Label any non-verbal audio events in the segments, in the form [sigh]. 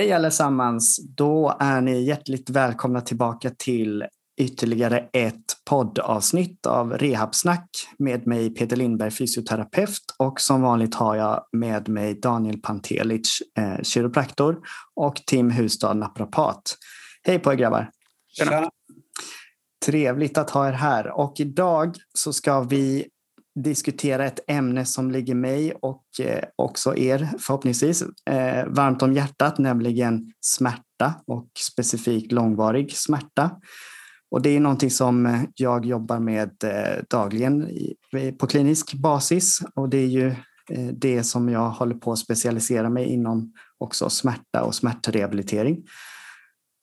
Hej allesammans! Då är ni hjärtligt välkomna tillbaka till ytterligare ett poddavsnitt av Rehabsnack med mig Peter Lindberg, fysioterapeut och som vanligt har jag med mig Daniel Pantelic, eh, kiropraktor och Tim Hustad, naprapat. Hej på er grabbar! Tjena. Trevligt att ha er här och idag så ska vi diskutera ett ämne som ligger mig och eh, också er förhoppningsvis eh, varmt om hjärtat, nämligen smärta och specifikt långvarig smärta. Och det är någonting som jag jobbar med eh, dagligen på klinisk basis och det är ju det som jag håller på att specialisera mig inom också smärta och smärtrehabilitering.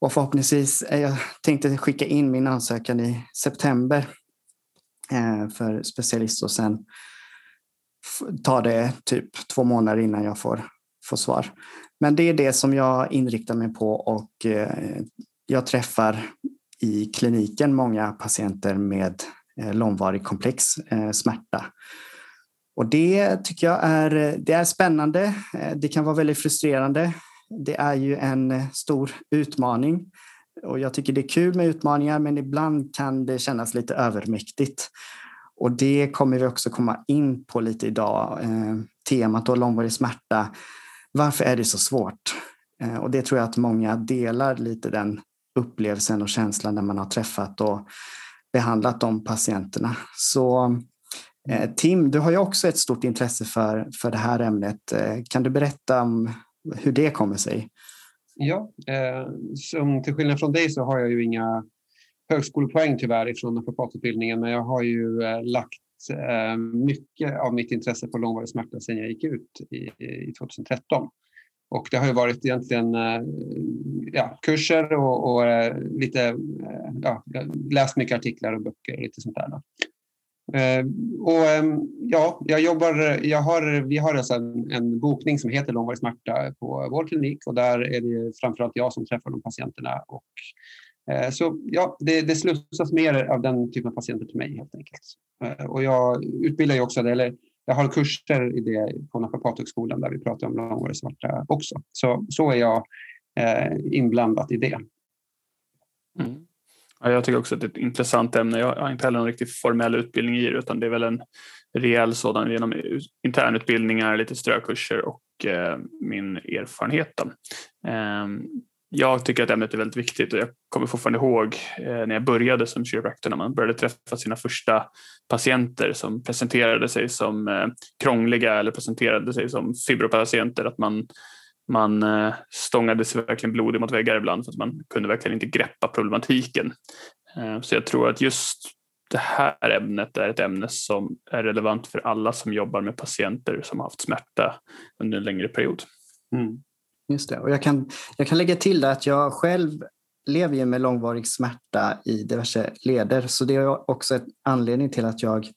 Och förhoppningsvis, jag tänkte skicka in min ansökan i september Eh, för specialist och sen tar det typ två månader innan jag får, får svar. Men det är det som jag inriktar mig på och eh, jag träffar i kliniken många patienter med eh, långvarig komplex smärta. Och det tycker jag är, det är spännande. Det kan vara väldigt frustrerande. Det är ju en stor utmaning och jag tycker det är kul med utmaningar men ibland kan det kännas lite övermäktigt. Och det kommer vi också komma in på lite idag. Eh, temat då långvarig smärta. Varför är det så svårt? Eh, och det tror jag att många delar lite den upplevelsen och känslan när man har träffat och behandlat de patienterna. Så eh, Tim, du har ju också ett stort intresse för, för det här ämnet. Eh, kan du berätta om hur det kommer sig? Ja, eh, som till skillnad från dig så har jag ju inga högskolepoäng tyvärr ifrån naprapatutbildningen, men jag har ju eh, lagt eh, mycket av mitt intresse på långvarig smärta sedan jag gick ut i, i 2013. Och det har ju varit egentligen eh, ja, kurser och, och eh, lite, eh, ja, läst mycket artiklar och böcker och lite sånt där. Eh, och, ehm, ja, jag jobbar, jag har, vi har alltså en, en bokning som heter långvarig smärta på vår klinik och där är det framförallt jag som träffar de patienterna. Och, eh, så ja, det, det slussas mer av den typen av patienter till mig helt enkelt. Eh, och jag utbildar ju också, eller jag har kurser i det på Naprapathögskolan där vi pratar om långvarig smärta också. Så, så är jag eh, inblandad i det. Mm. Ja, jag tycker också att det är ett intressant ämne. Jag har inte heller någon riktigt formell utbildning i det utan det är väl en rejäl sådan genom internutbildningar, lite strökurser och eh, min erfarenhet. Eh, jag tycker att ämnet är väldigt viktigt och jag kommer fortfarande ihåg eh, när jag började som kiropraktor när man började träffa sina första patienter som presenterade sig som eh, krångliga eller presenterade sig som fibropatienter att man man eh, stångade sig verkligen blodig mot väggar ibland för att man kunde verkligen inte greppa problematiken. Eh, så jag tror att just det här ämnet är ett ämne som är relevant för alla som jobbar med patienter som har haft smärta under en längre period. Mm. Just det, och jag kan, jag kan lägga till att jag själv lever ju med långvarig smärta i diverse leder så det är också en anledning till att jag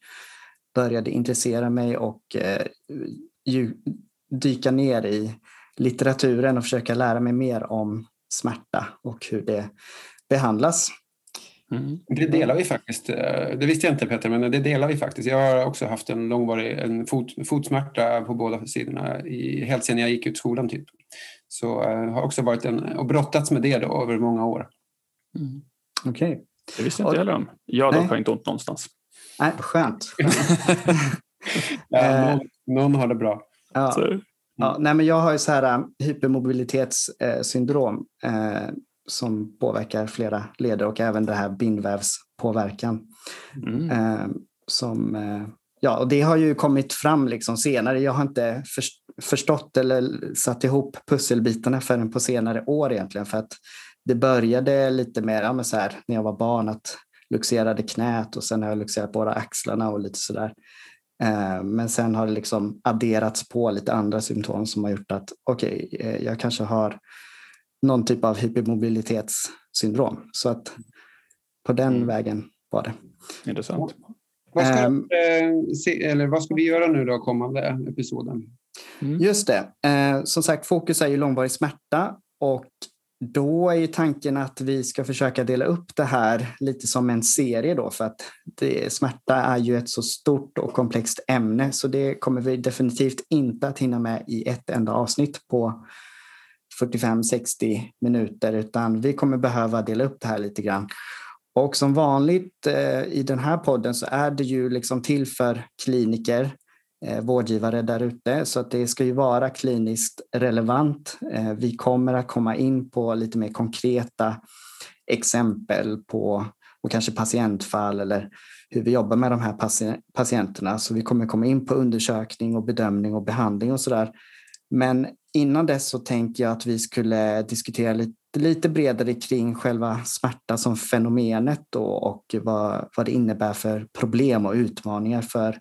började intressera mig och eh, dyka ner i litteraturen och försöka lära mig mer om smärta och hur det behandlas. Mm. Det delar vi faktiskt. Eh, det visste jag inte Peter, men det delar vi faktiskt. Jag har också haft en långvarig en fot, fotsmärta på båda sidorna i, helt sedan jag gick ut skolan. Typ. Så jag uh, har också varit en, och brottats med det då, över många år. Mm. Okej. Okay. Det visste jag inte heller om. Jag dock har inte ont någonstans. Nej, skönt. [laughs] ja, någon, någon, har det bra. Ja. Ja, nej, men jag har ju så här äh, hypermobilitetssyndrom eh, som påverkar flera leder och även det här bindvävspåverkan. Mm. Eh, som, eh, ja, och det har ju kommit fram liksom senare. Jag har inte för, förstått eller satt ihop pusselbitarna förrän på senare år egentligen. För att det började lite mer ja, men så här, när jag var barn att luxerade knät och sen har jag luxerat båda axlarna och lite sådär. Eh, men sen har det liksom adderats på lite andra symptom som har gjort att okej, okay, eh, jag kanske har någon typ av hypermobilitetssyndrom. Så att på den mm. vägen var det. Intressant. Vad ska, um, se, eller vad ska vi göra nu då kommande episoden? Mm. Just det. Eh, som sagt, fokus är ju långvarig smärta och då är ju tanken att vi ska försöka dela upp det här lite som en serie då för att det, smärta är ju ett så stort och komplext ämne så det kommer vi definitivt inte att hinna med i ett enda avsnitt på 45-60 minuter utan vi kommer behöva dela upp det här lite grann. Och som vanligt eh, i den här podden så är det ju liksom till för kliniker, eh, Eh, vårdgivare där ute så att det ska ju vara kliniskt relevant. Eh, vi kommer att komma in på lite mer konkreta exempel på och kanske patientfall eller hur vi jobbar med de här patienterna. Så vi kommer komma in på undersökning och bedömning och behandling och sådär. Men innan dess så tänker jag att vi skulle diskutera lite, lite bredare kring själva smärta som fenomenet då och vad, vad det innebär för problem och utmaningar för,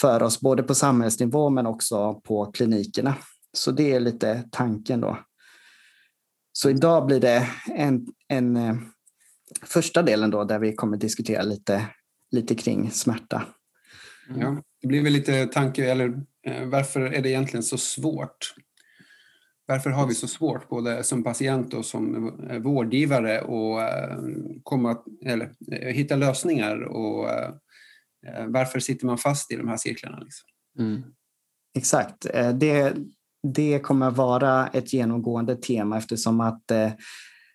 för oss, både på samhällsnivå men också på klinikerna. Så det är lite tanken då. Så idag blir det en, en eh, första delen då där vi kommer diskutera lite, lite kring smärta. Mm. Ja, det blir väl lite tanke, eller eh, varför är det egentligen så svårt? Varför har vi så svårt, både som patient och som vårdgivare, att eh, komma, eller, eh, hitta lösningar? Och, eh, varför sitter man fast i de här cirklarna? Liksom? Mm. Exakt. Det, det kommer vara ett genomgående tema eftersom att eh,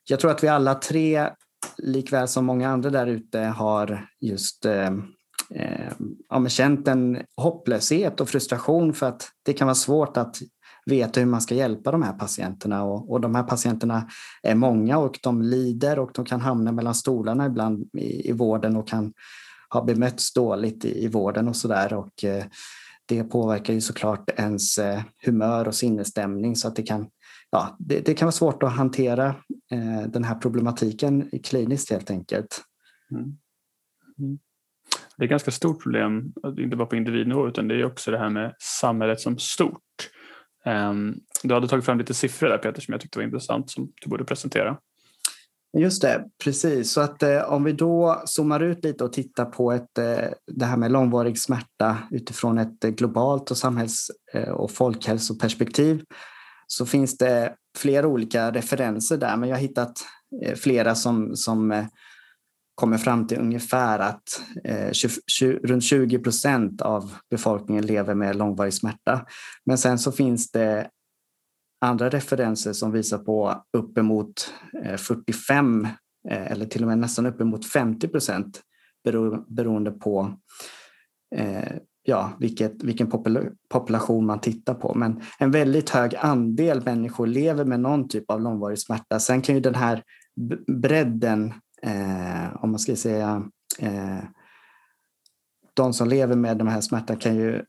jag tror att vi alla tre, likväl som många andra där ute, har just eh, eh, ja, känt en hopplöshet och frustration för att det kan vara svårt att veta hur man ska hjälpa de här patienterna och, och de här patienterna är många och de lider och de kan hamna mellan stolarna ibland i, i vården och kan har bemötts dåligt i, i vården och sådär och eh, det påverkar ju såklart ens eh, humör och sinnesstämning så att det kan, ja, det, det kan vara svårt att hantera eh, den här problematiken kliniskt helt enkelt. Mm. Mm. Det är ett ganska stort problem, inte bara på individnivå utan det är också det här med samhället som stort. Ehm, du hade tagit fram lite siffror där Peter som jag tyckte var intressant som du borde presentera. Just det, precis. Så att eh, om vi då zoomar ut lite och tittar på ett, eh, det här med långvarig smärta utifrån ett eh, globalt och samhälls eh, och folkhälsoperspektiv så finns det flera olika referenser där, men jag har hittat eh, flera som, som eh, kommer fram till ungefär att eh, 20, 20, runt 20 procent av befolkningen lever med långvarig smärta. Men sen så finns det andra referenser som visar på uppemot eh, 45 eh, eller till och med nästan uppemot 50 procent beroende på eh, ja, vilket, vilken population man tittar på. Men en väldigt hög andel människor lever med någon typ av långvarig smärta. Sen kan ju den här bredden eh, om man ska säga, eh, de som lever med den här smärtan kan ju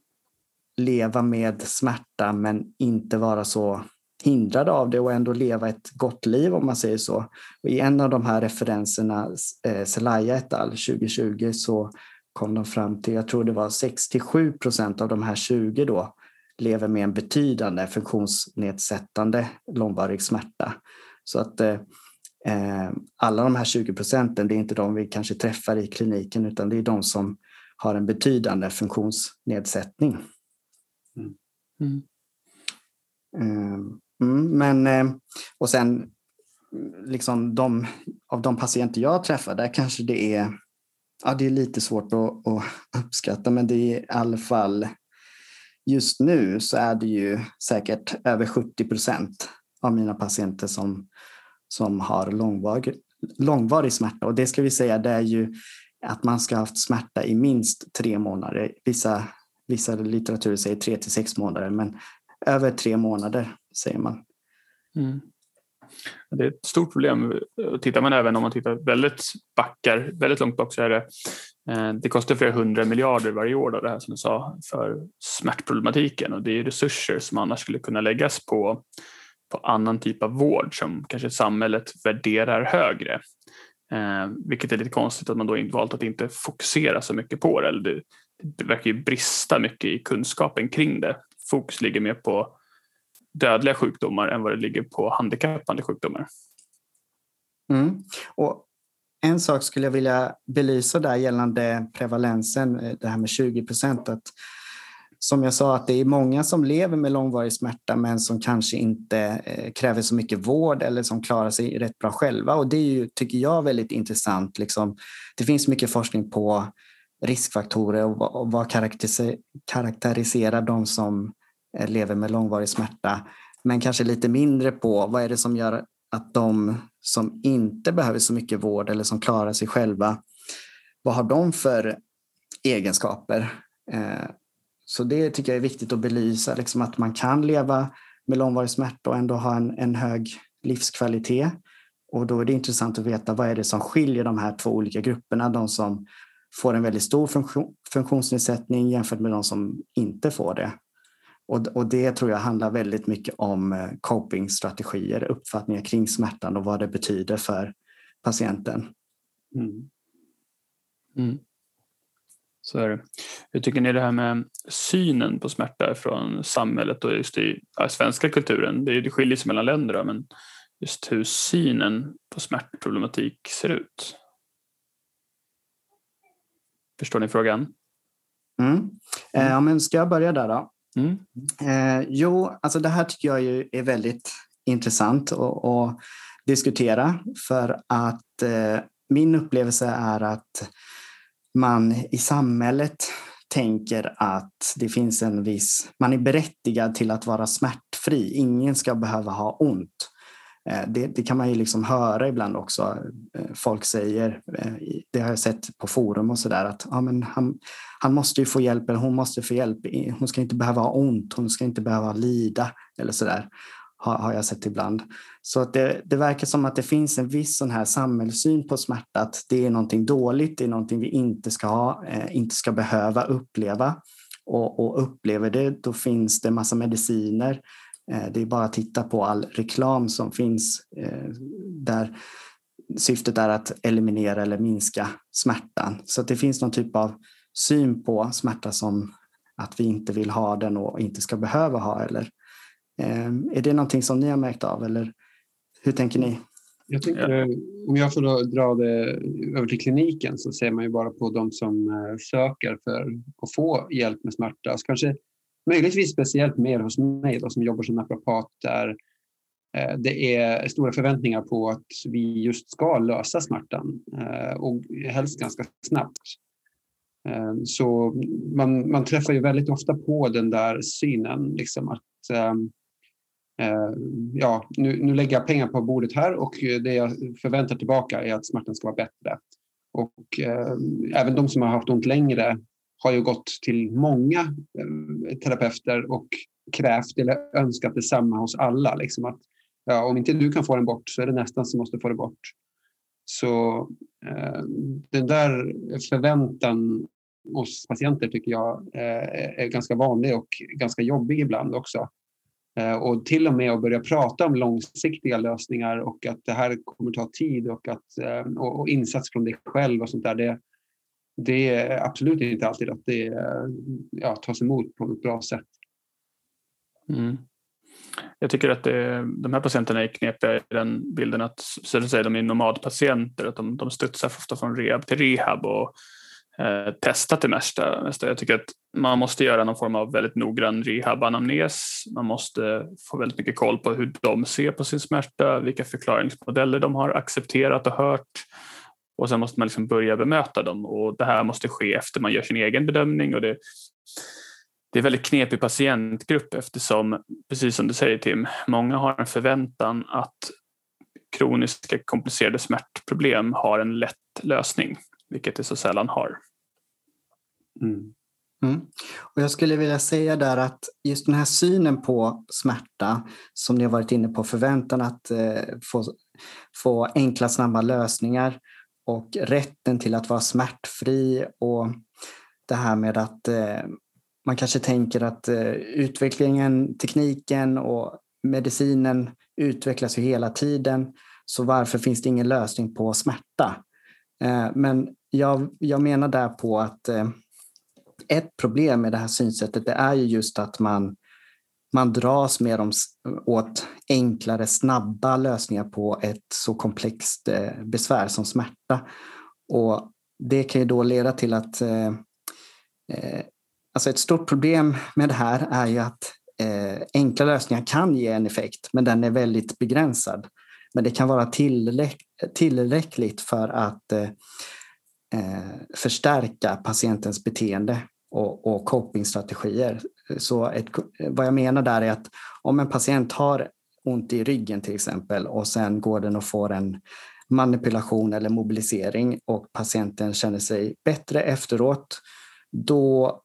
leva med smärta men inte vara så hindrade av det och ändå leva ett gott liv om man säger så. Och I en av de här referenserna, eh, Zelaya et al. 2020, så kom de fram till, jag tror det var 67 procent av de här 20 då, lever med en betydande funktionsnedsättande långvarig smärta. Så att eh, Eh, alla de här 20 procenten, det är inte de vi kanske träffar i kliniken utan det är de som har en betydande funktionsnedsättning. Mm. Mm. Mm, men, eh, och sen liksom de, av de patienter jag träffar, där kanske det är, ja, det är lite svårt att, att uppskatta, men det är i alla fall just nu så är det ju säkert över 70 procent av mina patienter som som har långvarig, långvarig smärta. Och det ska vi säga, det är ju att man ska ha haft smärta i minst tre månader. Vissa, vissa litteraturer säger tre till sex månader, men över tre månader säger man. Mm. Det är ett stort problem. Eh, tittar man även om man tittar väldigt backar, väldigt långt bak så är det eh, det kostar flera hundra miljarder varje år då, det här som du sa för smärtproblematiken och det är resurser som annars skulle kunna läggas på på annan typ av vård som kanske samhället värderar högre. Eh, vilket är lite konstigt att man då valt att inte fokusera så mycket på det. Eller det, det verkar ju brista mycket i kunskapen kring det. Fokus ligger mer på dödliga sjukdomar än vad det ligger på handikappande sjukdomar. Mm. Och en sak skulle jag vilja belysa där gällande prevalensen, eh, det här med 20 procent som jag sa, att det är många som lever med långvarig smärta men som kanske inte eh, kräver så mycket vård eller som klarar sig rätt bra själva. Och det är ju, tycker jag, väldigt intressant. Liksom, det finns mycket forskning på riskfaktorer och, och vad karaktäriserar de som eh, Eh, lever med långvarig smärta. men kanske lite mindre på vad är det som gör att de som inte behöver så mycket vård eller som klarar sig själva, vad har de för egenskaper? Eh, så det tycker jag är viktigt att belysa, liksom att man kan leva med långvarig smärta och ändå ha en, en hög livskvalitet. Och då är det intressant att veta vad är det som skiljer de här två olika grupperna, de som får en väldigt stor funktion, funktionsnedsättning jämfört med de som inte får det. Och, och det tror jag handlar väldigt mycket om eh, copingstrategier, uppfattningar kring smärtan och vad det betyder för patienten. Mm. Mm. Så är det. Hur tycker ni det här med synen på smärta från samhället och just i ja, svenska kulturen? Det, det skiljer sig mellan länder men just hur synen på smärtproblematik ser ut. Förstår ni frågan? Mm. Eh, ja, men ska jag börja där då? Mm. Eh, jo, alltså det här tycker jag är väldigt intressant att, att diskutera för att eh, min upplevelse är att man i samhället tänker att det finns en viss, man är berättigad till att vara smärtfri. Ingen ska behöva ha ont. Eh, det, det, kan man ju liksom höra ibland också. Eh, folk säger, eh, det har jag sett på forum och sådär, att ja, men han, han måste ju få hjälp eller hon måste få hjälp. Hon ska inte behöva ha ont, hon ska inte behöva lida eller sådär. Har, har jag sett ibland. Så att det, det verkar som att det finns en viss sån här samhällssyn på smärta, att det är någonting dåligt, det är någonting vi inte ska ha, inte ska behöva uppleva. Och, och upplever det, då finns det massa mediciner Eh, det är bara att titta på all reklam som finns eh, där syftet är att eliminera eller minska smärtan. Så det finns någon typ av syn på smärta som att vi inte vill ha den och inte ska behöva ha. Eller, eh, är det någonting som ni har märkt av eller hur tänker ni? Jag tycker, om jag får dra det över till kliniken så ser man ju bara på de som söker för att få hjälp med smärta. Så kanske Möjligtvis speciellt mer hos mig då, som jobbar som naprapat där eh, det är stora förväntningar på att vi just ska lösa smärtan eh, och helst ganska snabbt. Eh, så man, man träffar ju väldigt ofta på den där synen, liksom att ehm, ja, nu, nu lägger jag pengar på bordet här och det jag förväntar tillbaka är att smärtan ska vara bättre. Och eh, även de som har haft ont längre har ju gått till många eh, terapeuter och krävt eller önskat detsamma hos alla. Liksom att, ja, om inte du kan få den bort så är det nästan som måste få det bort. Så eh, den där förväntan hos patienter tycker jag eh, är ganska vanlig och ganska jobbig ibland också. Eh, och till och med att börja prata om långsiktiga lösningar och att det här kommer ta tid och, att, eh, och, och insats från dig själv och sånt där. Det, det är absolut inte alltid att det ja, tas emot på ett bra sätt. Mm. Jag tycker att det, de här patienterna är knepiga i den bilden att så att säga, de är nomadpatienter, att de, de studsar ofta från rehab till rehab och eh, testar till mesta. Jag tycker att man måste göra någon form av väldigt noggrann rehabanamnes. Man måste få väldigt mycket koll på hur de ser på sin smärta, vilka förklaringsmodeller de har accepterat och hört och sen måste man liksom börja bemöta dem och det här måste ske efter man gör sin egen bedömning och det, det är en väldigt knepig patientgrupp eftersom, precis som du säger Tim, många har en förväntan att kroniska komplicerade smärtproblem har en lätt lösning, vilket det så sällan har. Mm. Mm. Och jag skulle vilja säga där att just den här synen på smärta som ni har varit inne på, förväntan att eh, få, få enkla snabba lösningar och rätten till att vara smärtfri och det här med att eh, man kanske tänker att eh, utvecklingen, tekniken och medicinen utvecklas ju hela tiden. Så varför finns det ingen lösning på smärta? Eh, men jag, jag menar där på att eh, ett problem med det här synsättet det är ju just att man man dras mer dem åt enklare, snabba lösningar på ett så komplext eh, besvär som smärta. Och det kan ju då leda till att eh, eh, alltså ett stort problem med det här är ju att eh, enkla lösningar kan ge en effekt, men den är väldigt begränsad. Men det kan vara tillräck tillräckligt för att eh, eh förstärka patientens beteende och, och copingstrategier. Så ett, vad jag menar där är att om en patient har ont i ryggen till exempel och sen går den och får en manipulation eller mobilisering och patienten känner sig bättre efteråt, då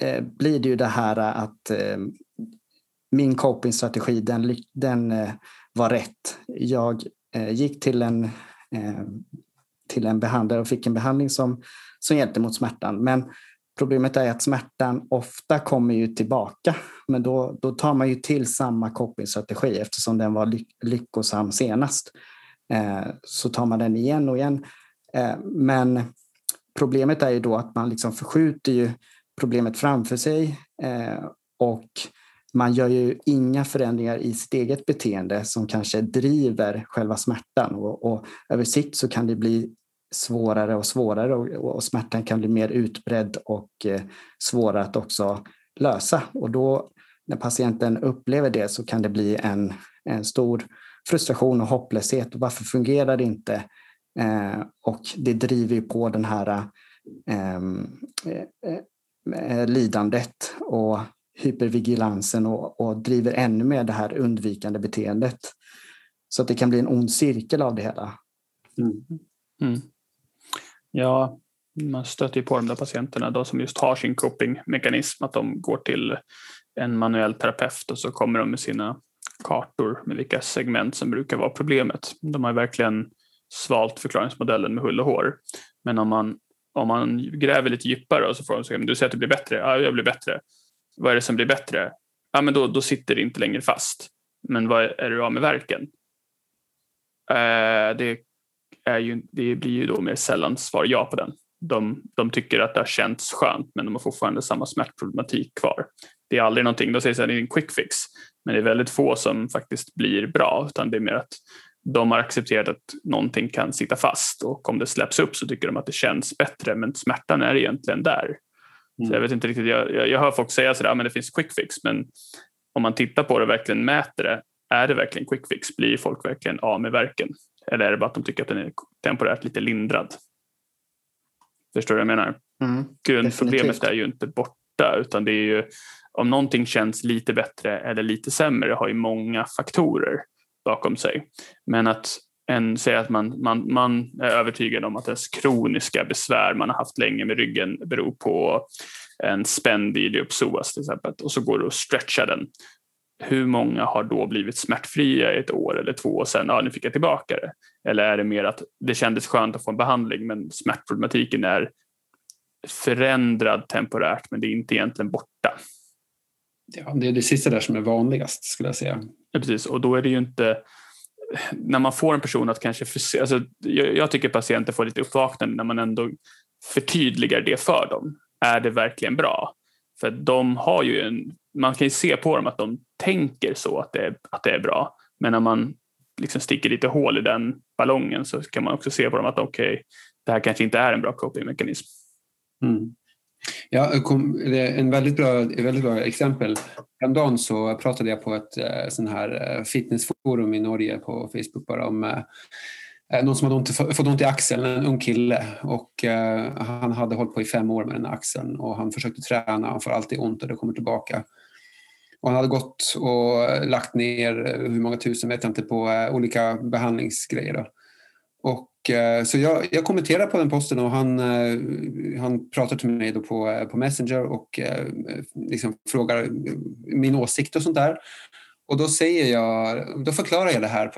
eh, blir det ju det här att eh, min copingstrategi den, den eh, var rätt. Jag eh, gick till en, eh, till en behandlare och fick en behandling som, som hjälpte mot smärtan. Men problemet är att smärtan ofta kommer ju tillbaka. Men då, då tar man ju till samma copingstrategi eftersom den var lyckosam senast. Eh, så tar man den igen och igen. Eh, men problemet är ju då att man liksom förskjuter ju problemet framför sig eh, och man gör ju inga förändringar i sitt eget beteende som kanske driver själva smärtan och, och över sikt så kan det bli svårare och svårare och, och smärtan kan bli mer utbredd och eh, svårare att också lösa. Och då när patienten upplever det så kan det bli en, en stor frustration och hopplöshet. Och varför fungerar det inte? Eh, och det driver ju på den här ehm, eh, eh, lidandet och hypervigilansen och, och driver ännu mer det här undvikande beteendet. Så att det kan bli en ond cirkel av det hela. Mm. Mm. Ja, man stöter ju på de där patienterna då som just har sin copingmekanism, att de går till en manuell terapeut och så kommer de med sina kartor med vilka segment som brukar vara problemet. De har verkligen svalt förklaringsmodellen med hull och hår. Men om man, om man gräver lite djupare och så får de säga, du säger att det blir bättre, ja jag blir bättre vad är det som blir bättre? Ja, men då, då sitter det inte längre fast. Men vad är, är du av med verken? Eh, det, är ju, det blir ju då mer sällan svar ja på den. De, de tycker att det har känts skönt men de har fortfarande samma smärtproblematik kvar. Det är aldrig någonting, de säger att det är en quick fix, men det är väldigt få som faktiskt blir bra utan det är mer att de har accepterat att någonting kan sitta fast och om det släpps upp så tycker de att det känns bättre men smärtan är egentligen där. Mm. Så jag vet inte riktigt, jag, jag, jag hör folk säga sådär, men det finns quick fix, men om man tittar på det och verkligen mäter det, är det verkligen quick fix? Blir folk verkligen av med verken? Eller är det bara att de tycker att den är temporärt lite lindrad? Förstår du vad jag menar? Mm, Grundproblemet är ju inte borta, utan det är ju om någonting känns lite bättre eller lite sämre har ju många faktorer bakom sig. Men att en säger att man, man, man är övertygad om att ens kroniska besvär man har haft länge med ryggen beror på en spänd iliopsoas till exempel och så går det att stretcha den. Hur många har då blivit smärtfria i ett år eller två och sen, ja nu fick jag tillbaka det. Eller är det mer att det kändes skönt att få en behandling men smärtproblematiken är förändrad temporärt men det är inte egentligen borta. Ja, det är det sista där som är vanligast skulle jag säga. Ja, precis, och då är det ju inte när man får en person att kanske, för, alltså, jag, jag, tycker patienter får lite uppvaknande när man ändå förtydligar det för dem. Är det verkligen bra? För de har ju en, man kan ju se på dem att de tänker så att det, att det är bra. Men när man liksom sticker lite hål i den ballongen så kan man också se på dem att okej, okay, det här kanske inte är en bra copingmekanism. Mm. Ja, en väldigt bra, väldigt bra exempel. Häromdagen så pratade jag på ett eh, sån här eh, fitnessforum i Norge på Facebook bara om eh, Eh, någon som hade ont, fått ont i axeln, en ung kille. Och, eh, han hade hållit på i fem år med den axeln och han försökte träna, han får alltid ont och det kommer tillbaka. Och han hade gått och lagt ner eh, hur många tusen vet jag inte på olika behandlingsgrejer. Då. Och, eh, så jag, jag kommenterar på den posten och han, eh, han pratar till mig då på, på Messenger och liksom frågar min åsikt och sånt där. Och då säger jag, då förklarar jag det här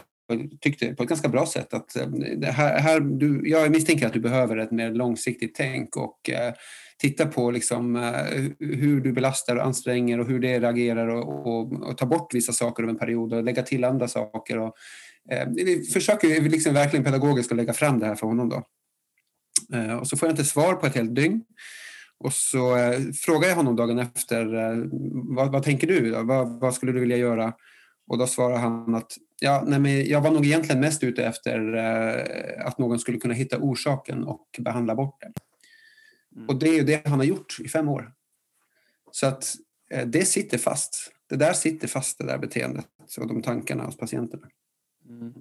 tyckte, på ett ganska bra sätt. Att eh, det här, här, du, jag misstänker att du behöver ett mer långsiktigt tänk och eh, titta på liksom, eh, hur du belastar och anstränger och hur det reagerar och, och, och ta bort vissa saker över en period och lägga till andra saker. Och, Eh, vi försöker liksom verkligen pedagogiskt att lägga fram det här för honom. Då. Eh, och så får jag inte svar på ett helt dygn. Och så eh, frågar jag honom dagen efter, vad, vad tänker du? Då? Vad, vad, skulle du vilja göra? Och då svarar han att ja, nej, men jag var nog egentligen mest ute efter att någon skulle kunna hitta orsaken och behandla bort den. Mm. Och det är ju det han har gjort i fem år. Så att det sitter fast. Det där sitter fast, det där beteendet och de tankarna hos patienterna. Mm.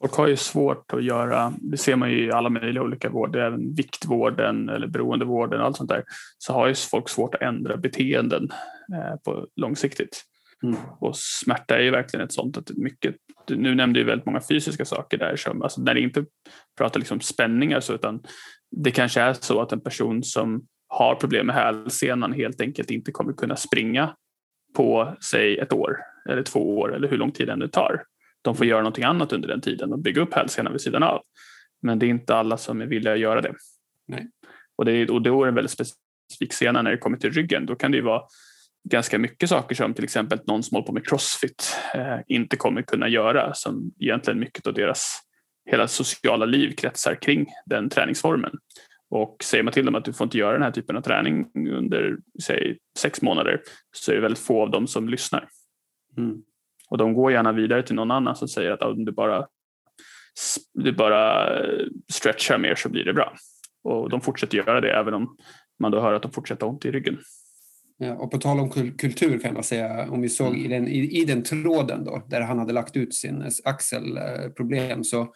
Folk har ju svårt att göra, det ser man ju i alla möjliga olika vård, även viktvården eller beroendevården och allt sånt där, så har ju folk svårt att ändra beteenden eh, på långsiktigt. Mm. Och smärta är ju verkligen ett sånt att mycket, nu nämnde ju väldigt många fysiska saker där som, alltså när det inte pratar liksom spänningar så utan det kanske är så att en person som har problem med hälsenan helt enkelt inte kommer kunna springa på säg ett år eller två år eller hur lång tid det tar. De får göra någonting annat under den tiden och bygga upp hälsenan vid sidan av. Men det är inte alla som är villiga att göra det. Nej. Och, det är, och då är det en väldigt specifik sena när det kommer till ryggen. Då kan det ju vara ganska mycket saker som till exempel någon som håller på med crossfit eh, inte kommer kunna göra som egentligen mycket av deras hela sociala liv kretsar kring den träningsformen. Och säger man till dem att du får inte göra den här typen av träning under säg, sex månader så är det väldigt få av dem som lyssnar. Mm. Och de går gärna vidare till någon annan som säger att om du bara, du bara stretchar mer så blir det bra. Och de fortsätter göra det även om man då hör att de fortsätter ont i ryggen. Ja, och på tal om kultur kan man säga, om vi såg i den, i, i den tråden då, där han hade lagt ut sin axelproblem så,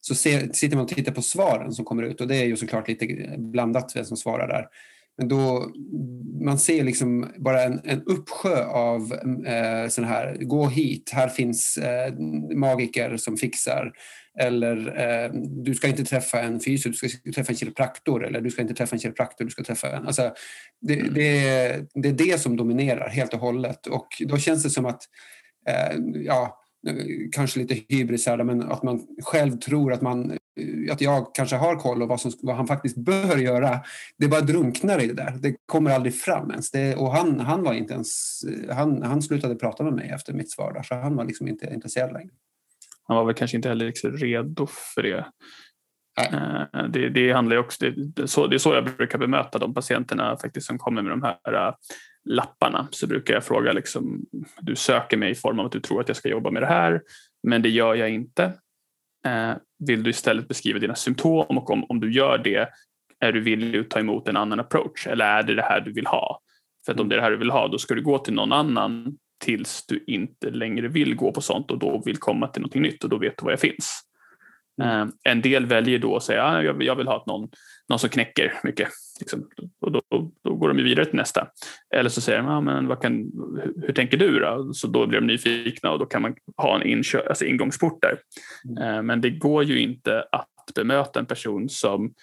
så ser, sitter man och tittar på svaren som kommer ut och det är ju såklart lite blandat vem som svarar där. Men då, man ser liksom bara en, en uppsjö av eh, sådana här, gå hit, här finns eh, magiker som fixar. Eller eh, du ska inte träffa en fysio, du ska träffa en kiropraktor. Eller du ska inte träffa en kiropraktor, du ska träffa en... Alltså, det, det, det är det som dominerar helt och hållet. Och då känns det som att eh, ja, kanske lite hybris här, men att man själv tror att, man, att jag kanske har koll och vad, som, vad han faktiskt bör göra. Det bara drunknar i det där. Det kommer aldrig fram ens. Det, och han, han var inte ens... Han, han slutade prata med mig efter mitt svar där, så han var liksom inte intresserad längre. Han var väl kanske inte heller liksom redo för det. Uh, det, det handlar också, det, det, så, det är så jag brukar bemöta de patienterna faktiskt som kommer med de här uh, lapparna. Så brukar jag fråga, liksom, du söker mig i form av att du tror att jag ska jobba med det här, men det gör jag inte. Uh, vill du istället beskriva dina symptom och om, om du gör det, är du villig att ta emot en annan approach eller är det det här du vill ha? För att om det är det här du vill ha, då ska du gå till någon annan tills du inte längre vill gå på sånt och då vill komma till något nytt och då vet du var jag finns. Mm. En del väljer då att säga att ah, jag vill ha någon, någon som knäcker mycket. Liksom. Och då, då, går de vidare till nästa. Eller så säger de, ah, men vad kan, hur, hur, tänker du då? Så då blir de nyfikna och då kan man ha en inkö, alltså ingångsport där. Mm. Men det går ju inte att bemöta en person som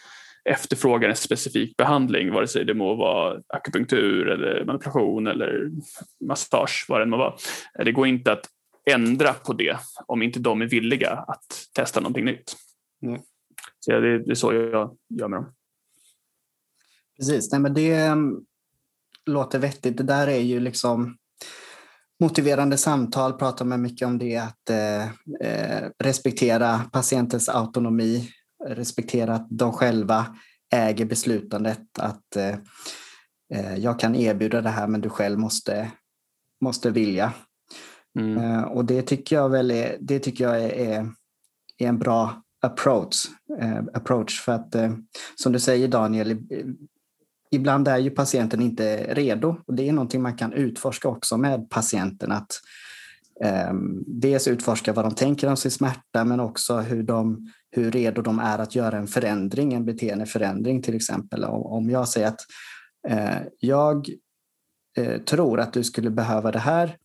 efterfrågar en specifik behandling, vare sig det må vara akupunktur eller manipulation eller massage, vad det än må vara. Det går inte att ändra på det om inte de är villiga att testa någonting nytt. Mm. Så det, det är så jag gör med dem. Precis, Nej, men det mm, låter vettigt. Det där är ju liksom motiverande samtal, pratar man mycket om det, att eh, eh, respektera patientens autonomi, respektera att de själva äger beslutandet, att eh, eh jag kan erbjuda det här men du själv måste, måste vilja. Mm. Eh, och det tycker jag, väl är, det tycker jag är, är, en bra approach. Eh, approach för att eh, som du säger Daniel, ibland är ju patienten inte redo och det är någonting man kan utforska också med patienten. Att eh, dels utforska vad de tänker om sin smärta men också hur, de, hur redo de är att göra en förändring, en beteendeförändring till exempel. Om jag säger att eh, jag eh, tror att du skulle behöva det här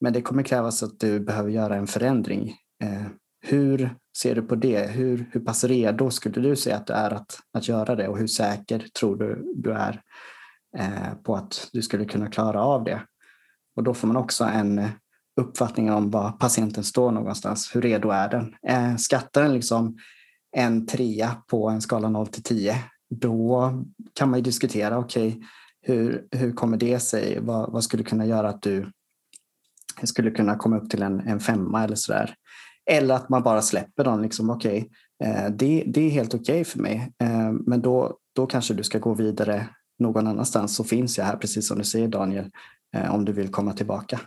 men det kommer krävas att du behöver göra en förändring. Eh, hur ser du på det? Hur, hur pass redo skulle du säga att du är att, att göra det och hur säker tror du du är eh, på att du skulle kunna klara av det? Och då får man också en uppfattning om var patienten står någonstans. Hur redo är den? Eh, skattar den liksom en trea på en skala 0 till 10, då kan man ju diskutera, okej, okay, hur, hur kommer det sig? Vad, vad skulle kunna göra att du skulle kunna komma upp till en, en femma eller sådär. Eller att man bara släpper dem. Liksom, okay, eh, det, det är helt okej okay för mig, eh, men då, då kanske du ska gå vidare någon annanstans så finns jag här, precis som du säger Daniel, eh, om du vill komma tillbaka.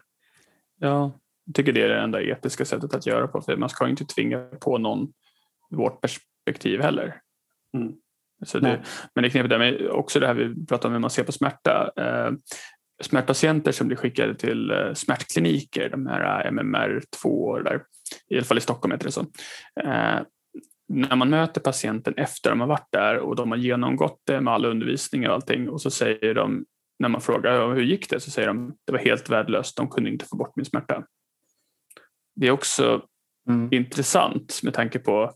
Ja, jag tycker det är det enda etiska sättet att göra på, för man ska inte tvinga på någon vårt perspektiv heller. Mm. Så det, men det är knepigt där med också det här vi pratar om hur man ser på smärta. smärtpatienter som blir skickade till eh, smärtkliniker, de här MMR2 där, i alla fall i Stockholm heter det så. Eh, när man möter patienten efter de har varit där och de har genomgått det med all undervisning och allting och så säger de när man frågar hur gick det så säger de det var helt värdelöst, de kunde inte få bort min smärta. Det är också mm. intressant med tanke på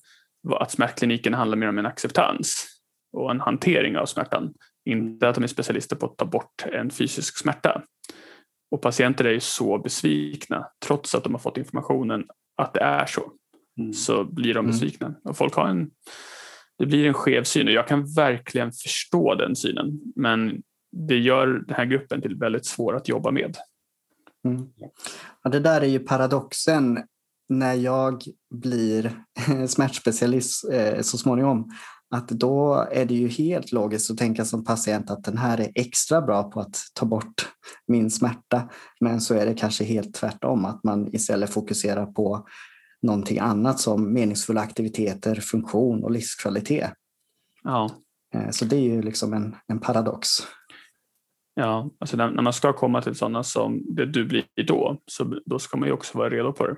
att smärtkliniken handlar mer om en acceptans och en hantering av smärtan. Inte att de är specialister på att ta bort en fysisk smärta. Och patienter är ju så besvikna trots att de har fått informationen att det är så. Mm. Så blir de mm. besvikna. Och folk har en, det blir en skev syn och jag kan verkligen förstå den synen. Men det gör den här gruppen till väldigt svår att jobba med. Mm. Ja, det där är ju paradoxen när jag blir [laughs] smärtspecialist eh, så småningom att då är det ju helt logiskt att tänka som patient att den här är extra bra på att ta bort min smärta. Men så är det kanske helt tvärtom, att man istället fokuserar på någonting annat som meningsfulla aktiviteter, funktion och livskvalitet. Ja. Eh, så det är ju liksom en, en paradox. Ja, alltså när, när man ska komma till sådana som det du blir då, så då ska man ju också vara redo på det.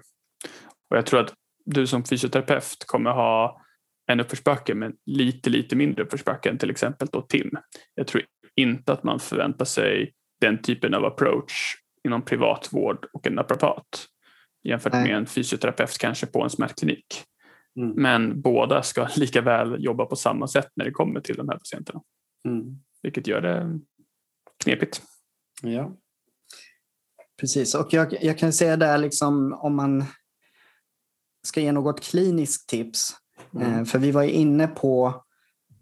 Och jag tror att du som fysioterapeut kommer ha en uppförsbacke men lite, lite mindre uppförsbacke än till exempel då Tim. Jag tror inte att man förväntar sig den typen av approach inom privatvård och en naprapat jämfört Nej. med en fysioterapeut kanske på en smärtklinik. Mm. Men båda ska [laughs] lika väl jobba på samma sätt när det kommer till de här patienterna. Mm. Vilket gör det knepigt. Ja. Precis, och jag, jag kan säga där liksom om man ska ge något kliniskt tips. Mm. Eh, för vi var inne på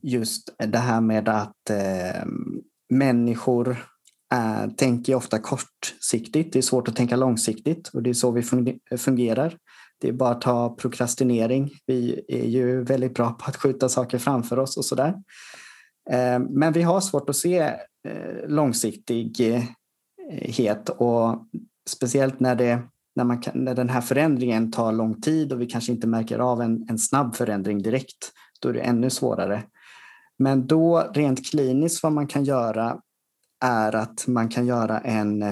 just det här med att eh, människor äh, tänker ofta kortsiktigt. Det är svårt att tänka långsiktigt och det är så vi fungerar. Det är bara att ta prokrastinering. Vi är ju väldigt bra på att skjuta saker framför oss och sådär. Eh, men vi har svårt att se Eh, långsiktighet och speciellt när, det, när, man kan, när den här förändringen tar lång tid och vi kanske inte märker av en, en snabb förändring direkt. Då är det ännu svårare. Men då rent kliniskt vad man kan göra är att man kan göra en,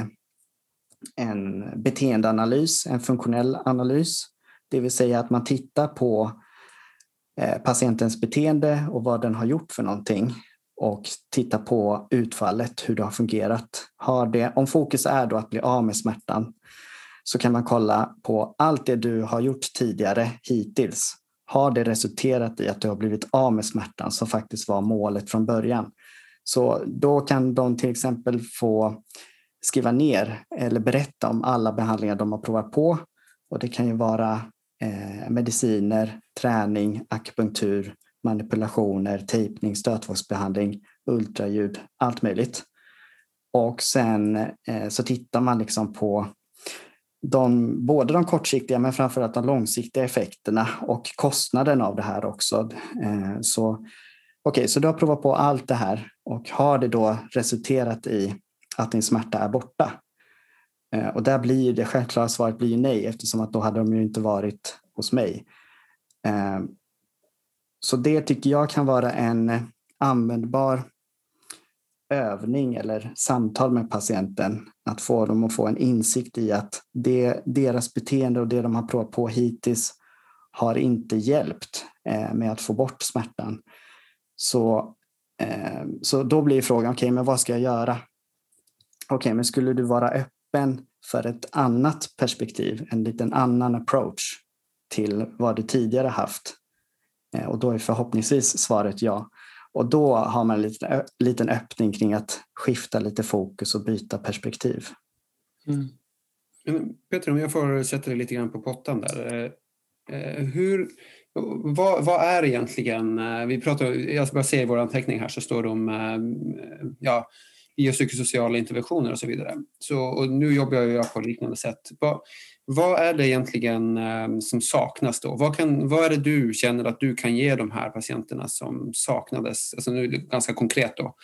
en beteendeanalys, en funktionell analys. Det vill säga att man tittar på eh, patientens beteende och vad den har gjort för någonting och titta på utfallet, hur det har fungerat. Har det, om fokus är då att bli av med smärtan så kan man kolla på allt det du har gjort tidigare hittills. Har det resulterat i att du har blivit av med smärtan som faktiskt var målet från början? Så då kan de till exempel få skriva ner eller berätta om alla behandlingar de har provat på. Och det kan ju vara eh, mediciner, träning, akupunktur, manipulationer, tejpning, stötvågsbehandling, ultraljud, allt möjligt. Och sen eh, så tittar man liksom på de, både de kortsiktiga men framförallt de långsiktiga effekterna och kostnaden av det här också. Eh, så okay, så du har provat på allt det här och har det då resulterat i att din smärta är borta? Eh, och där blir det självklara svaret blir nej eftersom att då hade de ju inte varit hos mig. Eh, så det tycker jag kan vara en eh, användbar övning eller samtal med patienten. Att få dem att få en insikt i att det, deras beteende och det de har provat på hittills har inte hjälpt eh, med att få bort smärtan. Så, eh, så då blir frågan, okej, okay, men vad ska jag göra? Okej, okay, men skulle du vara öppen för ett annat perspektiv, en liten annan approach till vad du tidigare haft? Eh, och då är förhoppningsvis svaret ja. Och då har man en liten, liten öppning kring att skifta lite fokus och byta perspektiv. Mm. Peter, om jag får sätta dig lite grann på pottan där. Eh, eh, hur, vad, vad, är egentligen, vi pratar, jag ska bara se i vår anteckning här så står det om ja, biopsykosociala interventioner och så vidare. Så, och nu jobbar jag på liknande sätt. Vad, vad är det egentligen eh, som saknas då? Vad, kan, vad är det du känner att du kan ge de här patienterna som saknades, alltså nu är det ganska konkret då,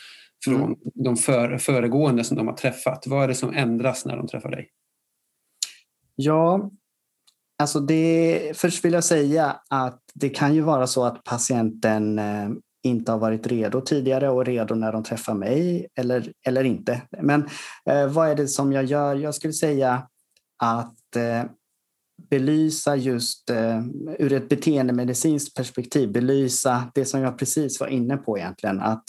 från mm. de för, föregående som de har träffat? Vad är det som ändras när de träffar dig? Ja, Alltså det, först vill jag säga att det kan ju vara så att patienten eh, inte har varit redo tidigare och redo när de träffar mig eller, eller inte. Men eh, vad är det som jag gör? Jag skulle säga att eh, belysa just eh, ur ett beteendemedicinskt perspektiv, belysa det som jag precis var inne på egentligen, att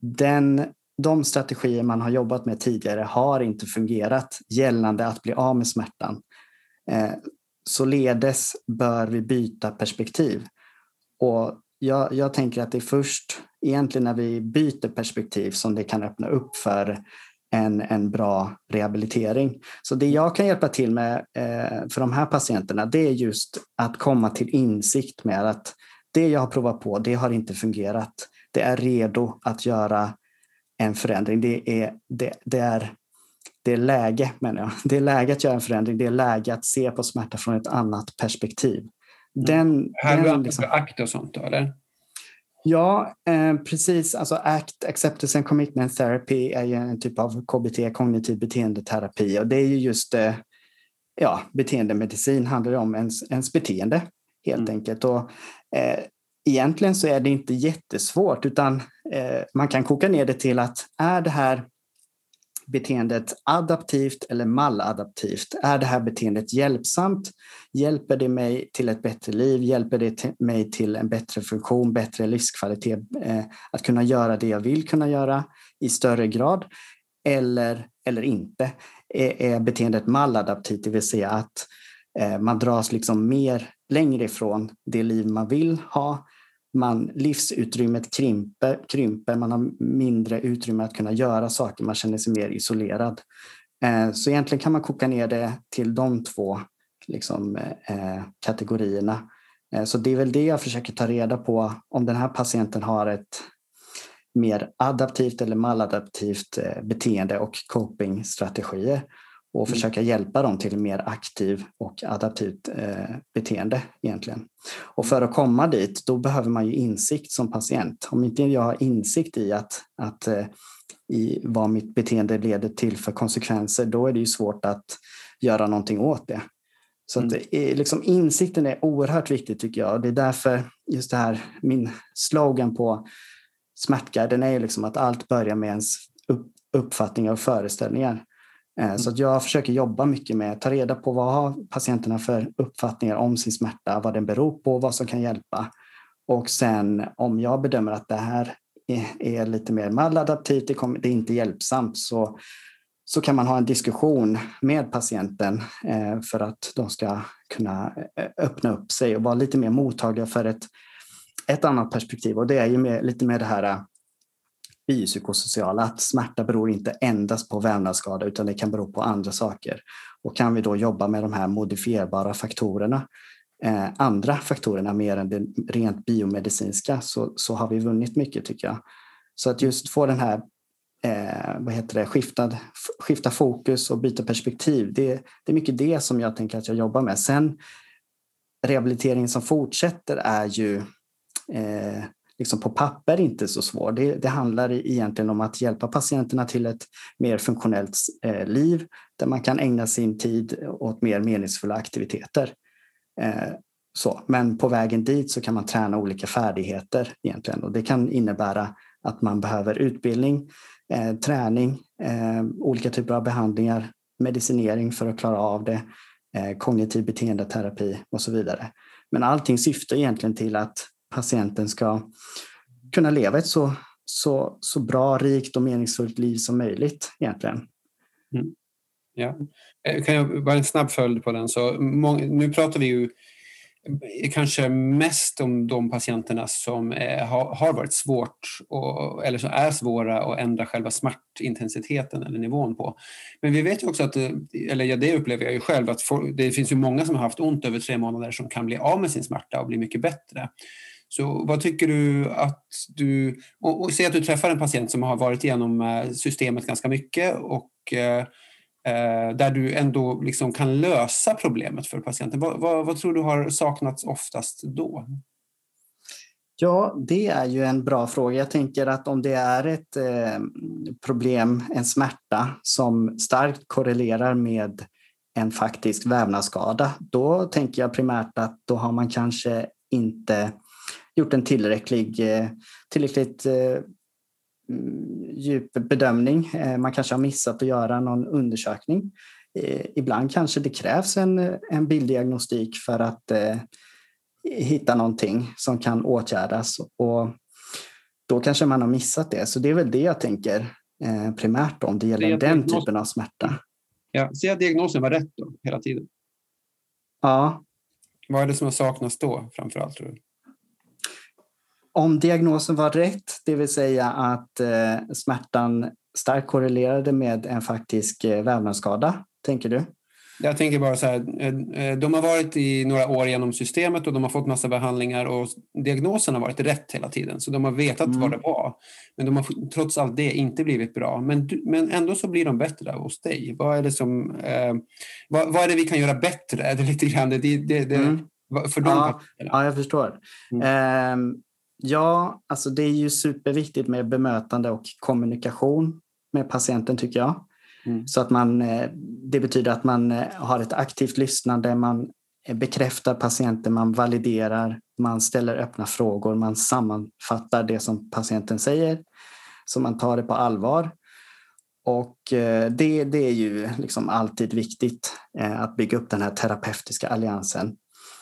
den, de strategier man har jobbat med tidigare har inte fungerat gällande att bli av med smärtan. Eh, således bör vi byta perspektiv. Och jag, jag tänker att det är först egentligen när vi byter perspektiv som det kan öppna upp för en, en bra rehabilitering. Så det jag kan hjälpa till med eh, för de här patienterna det är just att komma till insikt med att det jag har provat på, det har inte fungerat. Det är redo att göra en förändring. Det är, det, det är, det är läge, menar jag. Det är läge att göra en förändring. Det är läge att se på smärta från ett annat perspektiv. Den, mm. Här den, liksom, akt och sånt då, eller? Ja, eh, precis. Alltså ACT, Acceptance and Commitment Therapy, är ju en typ av KBT, kognitiv beteendeterapi. Och det är ju just eh, ja, beteendemedicin handlar om ens, ens beteende helt mm. enkelt. Och, eh, egentligen så är det inte jättesvårt utan eh, man kan koka ner det till att är det här beteendet adaptivt eller maladaptivt? Är det här beteendet hjälpsamt? Hjälper det mig till ett bättre liv? Hjälper det mig till en bättre funktion, bättre livskvalitet? Eh, att kunna göra det jag vill kunna göra i större grad? Eller, eller inte? Är, är beteendet maladaptivt, det vill säga att eh, man dras liksom mer längre ifrån det liv man vill ha man, livsutrymmet krymper, krymper, man har mindre utrymme att kunna göra saker, man känner sig mer isolerad. Eh, så egentligen kan man koka ner det till de två liksom, eh, kategorierna. Eh, så det är väl det jag försöker ta reda på, om den här patienten har ett mer adaptivt eller maladaptivt eh, beteende och copingstrategier och mm. försöka hjälpa dem till mer aktiv och adaptivt eh, beteende egentligen. Och för att komma dit, då behöver man ju insikt som patient. Om inte jag har insikt i att, att eh, i vad mitt beteende leder till för konsekvenser, då är det ju svårt att göra någonting åt det. Så mm. att, liksom, insikten är oerhört viktig tycker jag. Det är därför just det här, min slogan på Smärtguiden är liksom att allt börjar med ens uppfattningar och föreställningar. Eh, så att jag försöker jobba mycket med att ta reda på vad har patienterna för uppfattningar om sin smärta, vad den beror på, vad som kan hjälpa. Och sen om jag bedömer att det här är, lite mer maladaptivt, det, kommer, det är inte hjälpsamt, så, så kan man ha en diskussion med patienten eh, för att de ska kunna eh, öppna upp sig och vara lite mer mottagliga för ett, ett annat perspektiv. Och det är ju med, lite med det här biopsykosociala, att smärta beror inte endast på vävnadsskada utan det kan bero på andra saker. Och kan vi då jobba med de här modifierbara faktorerna, eh, andra faktorerna mer än det rent biomedicinska, så, så har vi vunnit mycket tycker jag. Så att just få den här eh, vad heter det, skiftad, skifta fokus och byta perspektiv, det, det är mycket det som jag tänker att jag jobbar med. Sen rehabiliteringen som fortsätter är ju eh, liksom på papper inte så svår. Det, det, handlar egentligen om att hjälpa patienterna till ett mer funktionellt eh, liv där man kan ägna sin tid åt mer meningsfulla aktiviteter. Eh, så. Men på vägen dit så kan man träna olika färdigheter egentligen och det kan innebära att man behöver utbildning, eh, träning, eh, olika typer av behandlingar, medicinering för att klara av det, eh, kognitiv beteendeterapi och så vidare. Men allting syftar egentligen till att patienten ska kunna leva ett så, så, så bra, rikt och meningsfullt liv som möjligt egentligen. Mm. Ja. Eh, kan jag bara en snabb följd på den? Så, nu pratar vi ju kanske mest om de patienterna som eh, är, har, varit svårt och, eller som är svåra att ändra själva smärtintensiteten eller nivån på. Men vi vet ju också att, eh, eller ja, det upplever jag ju själv, att for, det finns ju många som har haft ont över tre månader som kan bli av med sin smärta och bli mycket bättre. Så vad tycker du att du... Och, och säg att du träffar en patient som har varit igenom eh, systemet ganska mycket och eh, eh, där du ändå liksom kan lösa problemet för patienten. Vad, vad, vad, tror du har saknats oftast då? Ja, det är ju en bra fråga. Jag tänker att om det är ett eh, problem, en smärta som starkt korrelerar med en faktisk vävnadsskada, då tänker jag primärt att då har man kanske inte gjort en tillräcklig, tillräckligt mm, djup bedömning. Man kanske har missat att göra någon undersökning. Ibland kanske det krävs en, en bilddiagnostik för att hitta någonting som kan åtgärdas och då kanske man har missat det. Så det är väl det jag tänker eh, primärt om det gäller den typen av smärta. Ja, så diagnosen var rätt då, hela tiden? Ja. Vad är det som har saknats då framför allt? Tror du? Om diagnosen var rätt, det vill säga att eh, smärtan starkt korrelerade med en faktisk eh, vävnadsskada, tänker du? Jag tänker bara så här, eh, eh, de har varit i några år genom systemet och de har fått massa behandlingar och diagnosen har varit rätt hela tiden. Så de har vetat mm. vad det var. Men de har trots allt det inte blivit bra. Men, men ändå så blir de bättre hos dig. Vad är det som, eh, vad, vad, är det vi kan göra bättre? [laughs] Är det lite grann det, det, det mm. för dem? Ja, ja, jag förstår. Mm. Um, ja, alltså det är ju superviktigt med bemötande och kommunikation med patienten tycker jag. Mm. Så att man, eh, det betyder att man eh, har ett aktivt lyssnande, man eh, bekräftar patienten, man validerar, man ställer öppna frågor, man sammanfattar det som patienten säger, så man tar det på allvar. Och det, det är ju liksom alltid viktigt att bygga upp den här terapeutiska alliansen.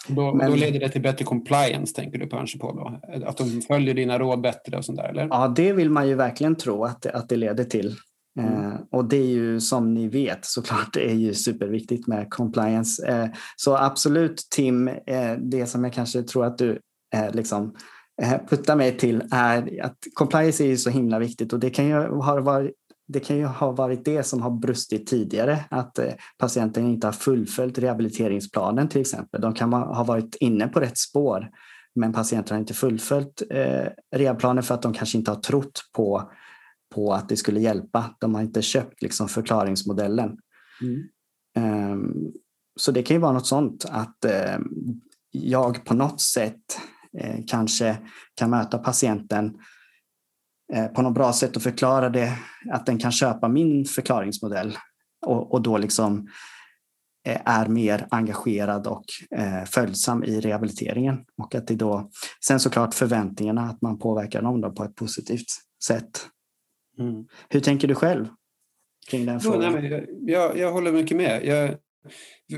Då, Men, då leder det till bättre compliance, tänker du kanske på då? Att de följer dina råd bättre och sånt där, eller? Ja, det vill man ju verkligen tro att det, att det leder till. Mm. Eh, och det är ju som ni vet såklart det är ju superviktigt med compliance. Eh, så absolut Tim, eh, det som jag kanske tror att du liksom puttar mig till är att compliance är ju så himla viktigt och det kan ju ha varit det kan ju ha varit det som har brustit tidigare, att patienten inte har fullföljt rehabiliteringsplanen till exempel. De kan ha varit inne på rätt spår, men patienten har inte fullföljt rehabplanen för att de kanske inte har trott på på att det skulle hjälpa. De har inte köpt liksom förklaringsmodellen. Mm. Um, så det kan ju vara något sånt att uh, jag på något sätt kanske kan möta patienten på något bra sätt och förklara det, att den kan köpa min förklaringsmodell och, och då liksom är mer engagerad och följsam i rehabiliteringen. Och att det då, sen såklart förväntningarna, att man påverkar dem då på ett positivt sätt. Mm. Hur tänker du själv kring den frågan? Jo, nej, jag, jag, håller mycket med. Jag,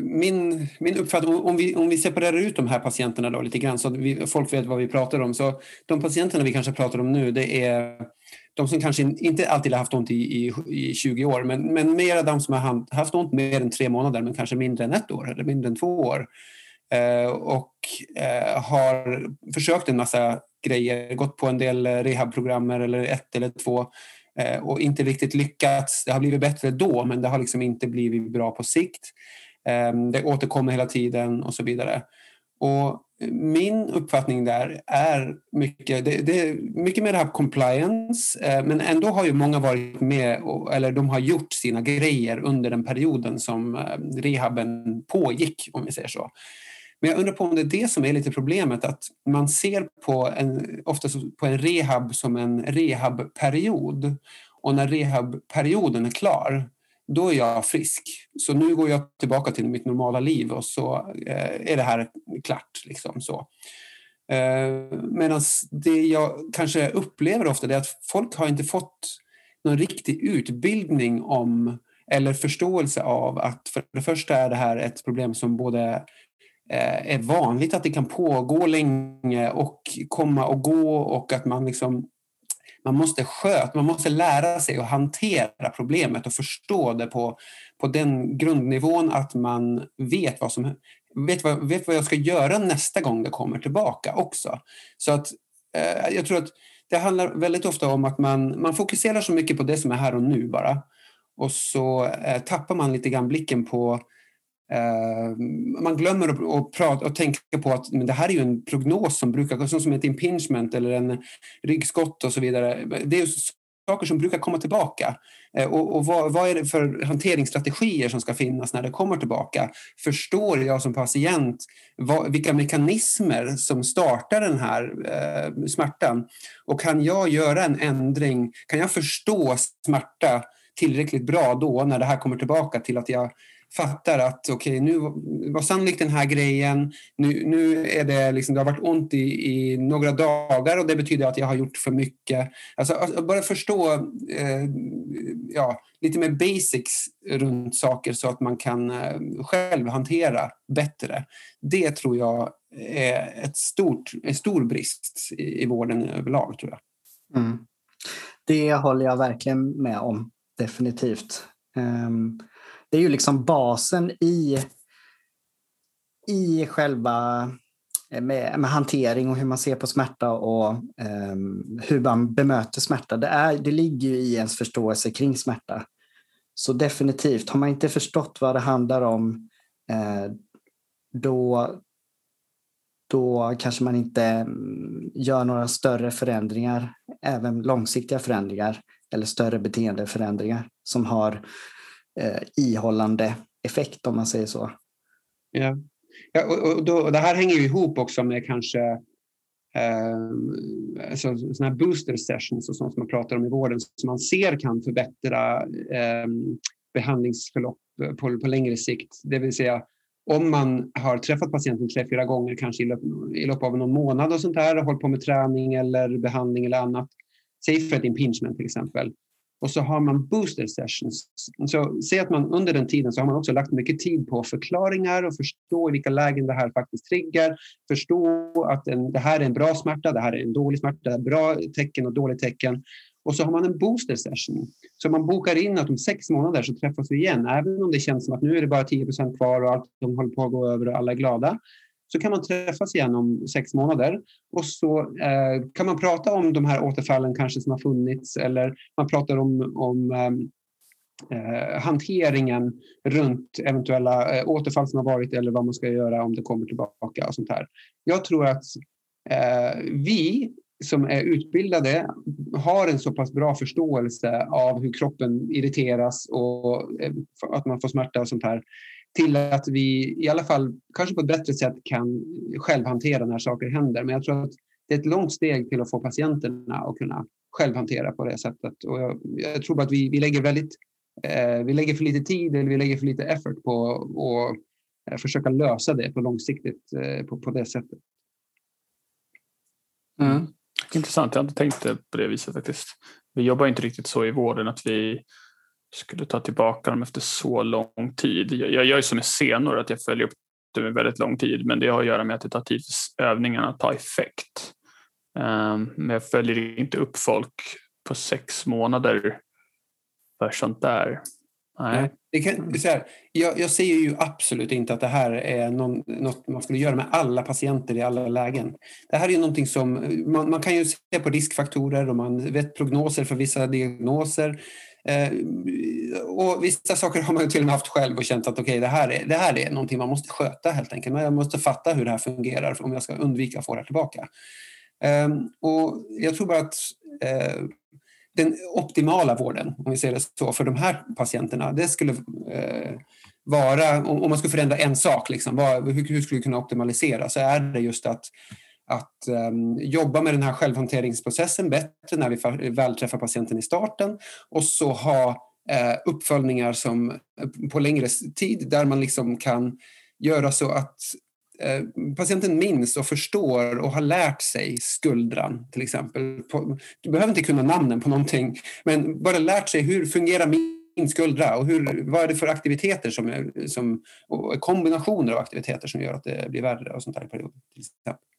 min, min uppfattning, om vi, om vi separerar ut de här patienterna då lite grann så att vi, folk vet vad vi pratar om. Så de patienterna vi kanske pratar om nu det är de som kanske inte alltid har haft ont i, i, i 20 år men, men mera de som har haft ont mer än tre månader men kanske mindre än ett år eller mindre än två år. Eh, och eh, har försökt en massa grejer, gått på en del rehabprogrammer eller ett eller två Eh, och inte riktigt lyckats. Det har blivit bättre då, men det har liksom inte blivit bra på sikt. Ehm, det återkommer hela tiden och så vidare. Och min uppfattning där är mycket, det, det mycket mer det här compliance, eh, men ändå har ju många varit med, och, eller de har gjort sina grejer under den perioden som eh, rehaben pågick, om vi säger så. Men jag undrar på om det är det som är lite problemet, att man ser på en, oftast på en rehab som en rehabperiod. Och när rehabperioden är klar, då är jag frisk. Så nu går jag tillbaka till mitt normala liv och så eh, är det här klart. Liksom så. Eh, Medan det jag kanske upplever ofta är att folk har inte fått någon riktig utbildning om eller förståelse av att för det första är det här ett problem som både Eh, är vanligt att det kan pågå länge och komma och gå och att man liksom man måste sköta, man måste lära sig att hantera problemet och förstå det på, på den grundnivån att man vet vad som vet vad, vet vad jag ska göra nästa gång det kommer tillbaka också. Så att eh, jag tror att det handlar väldigt ofta om att man, man fokuserar så mycket på det som är här och nu bara. Och så eh, tappar man lite grann blicken på Eh, man glömmer att, att, prata och tänka på att men det här är ju en prognos som brukar, som ett impingement eller en ryggskott och så vidare. Det är saker som brukar komma tillbaka. Uh, och, och vad, vad, är det för hanteringsstrategier som ska finnas när det kommer tillbaka? Förstår jag som patient vad, vilka mekanismer som startar den här uh, smärtan? Och kan jag göra en ändring? Kan jag förstå smärta tillräckligt bra då när det här kommer tillbaka till att jag fattar att okej, okay, nu var sannolikt den här grejen, nu, nu är det liksom, det har varit ont i, i några dagar och det betyder att jag har gjort för mycket. Alltså, alltså, att bara förstå eh, ja, lite mer basics runt saker så att man kan eh, själv hantera bättre. Det tror jag är ett stort, en stor brist i, i vården överlag, tror jag. Mm. Det håller jag verkligen med om, definitivt. Um, det är ju liksom basen i, i själva eh, med, med hantering och hur man ser på smärta och um, hur man bemöter smärta. Det, är, det ligger ju i ens förståelse kring smärta. Så definitivt, har man inte förstått vad det handlar om eh, då, då kanske man inte mm, gör några större förändringar, även långsiktiga förändringar eller större beteendeförändringar som har eh, ihållande effekt om man säger så. Ja, ja och, och, då, och det här hänger ju ihop också med kanske eh, alltså, såna här booster sessions och sånt som man pratar om i vården som man ser kan förbättra eh, behandlingsförlopp på, på längre sikt. Det vill säga om man har träffat patienten tre, fyra gånger, kanske i lopp, i lopp av någon månad och sånt där och hållit på med träning eller behandling eller annat, säg för ett impingement till exempel, och så har man booster sessions. Så säg att man under den tiden så har man också lagt mycket tid på förklaringar och förstå i vilka lägen det här faktiskt triggar. Förstå att en, det här är en bra smärta, det här är en dålig smärta, det är bra tecken och dåligt tecken. Och så har man en booster session. Så man bokar in att om sex månader så träffas vi igen. Även om det känns som att nu är det bara 10% kvar och allt de håller på att gå över och alla är glada så kan man träffas igen om sex månader och så eh, kan man prata om de här återfallen kanske som har funnits eller man pratar om, om ehm, eh, hanteringen runt eventuella eh, återfall som har varit eller vad man ska göra om det kommer tillbaka och sånt här. Jag tror att eh, vi som är utbildade har en så pass bra förståelse av hur kroppen irriteras och eh, att man får smärta och sånt här till att vi i alla fall kanske på ett bättre sätt kan självhantera när saker händer. Men jag tror att det är ett långt steg till att få patienterna att kunna självhantera på det sättet. Och jag, jag tror att vi, vi lägger väldigt eh, vi lägger för lite tid eller vi lägger för lite effort på att eh, försöka lösa det på långsiktigt eh, på, på det sättet. Mm. Intressant, jag har inte tänkt på det viset faktiskt. Vi jobbar inte riktigt så i vården att vi skulle ta tillbaka dem efter så lång tid. Jag, jag gör ju som med senor att jag följer upp det med väldigt lång tid men det har att göra med att det tar tid för övningarna att ta effekt. Um, men jag följer inte upp folk på sex månader för sånt där. Nej. Det kan, så här, jag, jag säger ju absolut inte att det här är någon, något man skulle göra med alla patienter i alla lägen. Det här är ju någonting som man, man kan ju se på riskfaktorer och man vet prognoser för vissa diagnoser. Eh, och vissa saker har man till och med haft själv och känt att okay, det, här är, det här är någonting man måste sköta helt enkelt. Men jag måste fatta hur det här fungerar om jag ska undvika att få det här tillbaka. Ehm, och jag tror bara att eh, den optimala vården, om vi säger det så, för de här patienterna, det skulle eh, vara, om, man skulle förändra en sak, liksom, hur, hur skulle det kunna optimalisera, så är det just att att um, jobba med den här självhanteringsprocessen bättre när vi väl träffar patienten i starten och så ha uh, uppföljningar som, uh, på längre tid där man liksom kan göra så att uh, patienten minns och förstår och har lärt sig skuldran till exempel. På, du behöver inte kunna namnen på någonting men bara lärt sig hur fungerar min skuldra och hur, vad är det för aktiviteter som, som kombinationer av aktiviteter som gör att det blir värre och sånt där i perioden. Till exempel.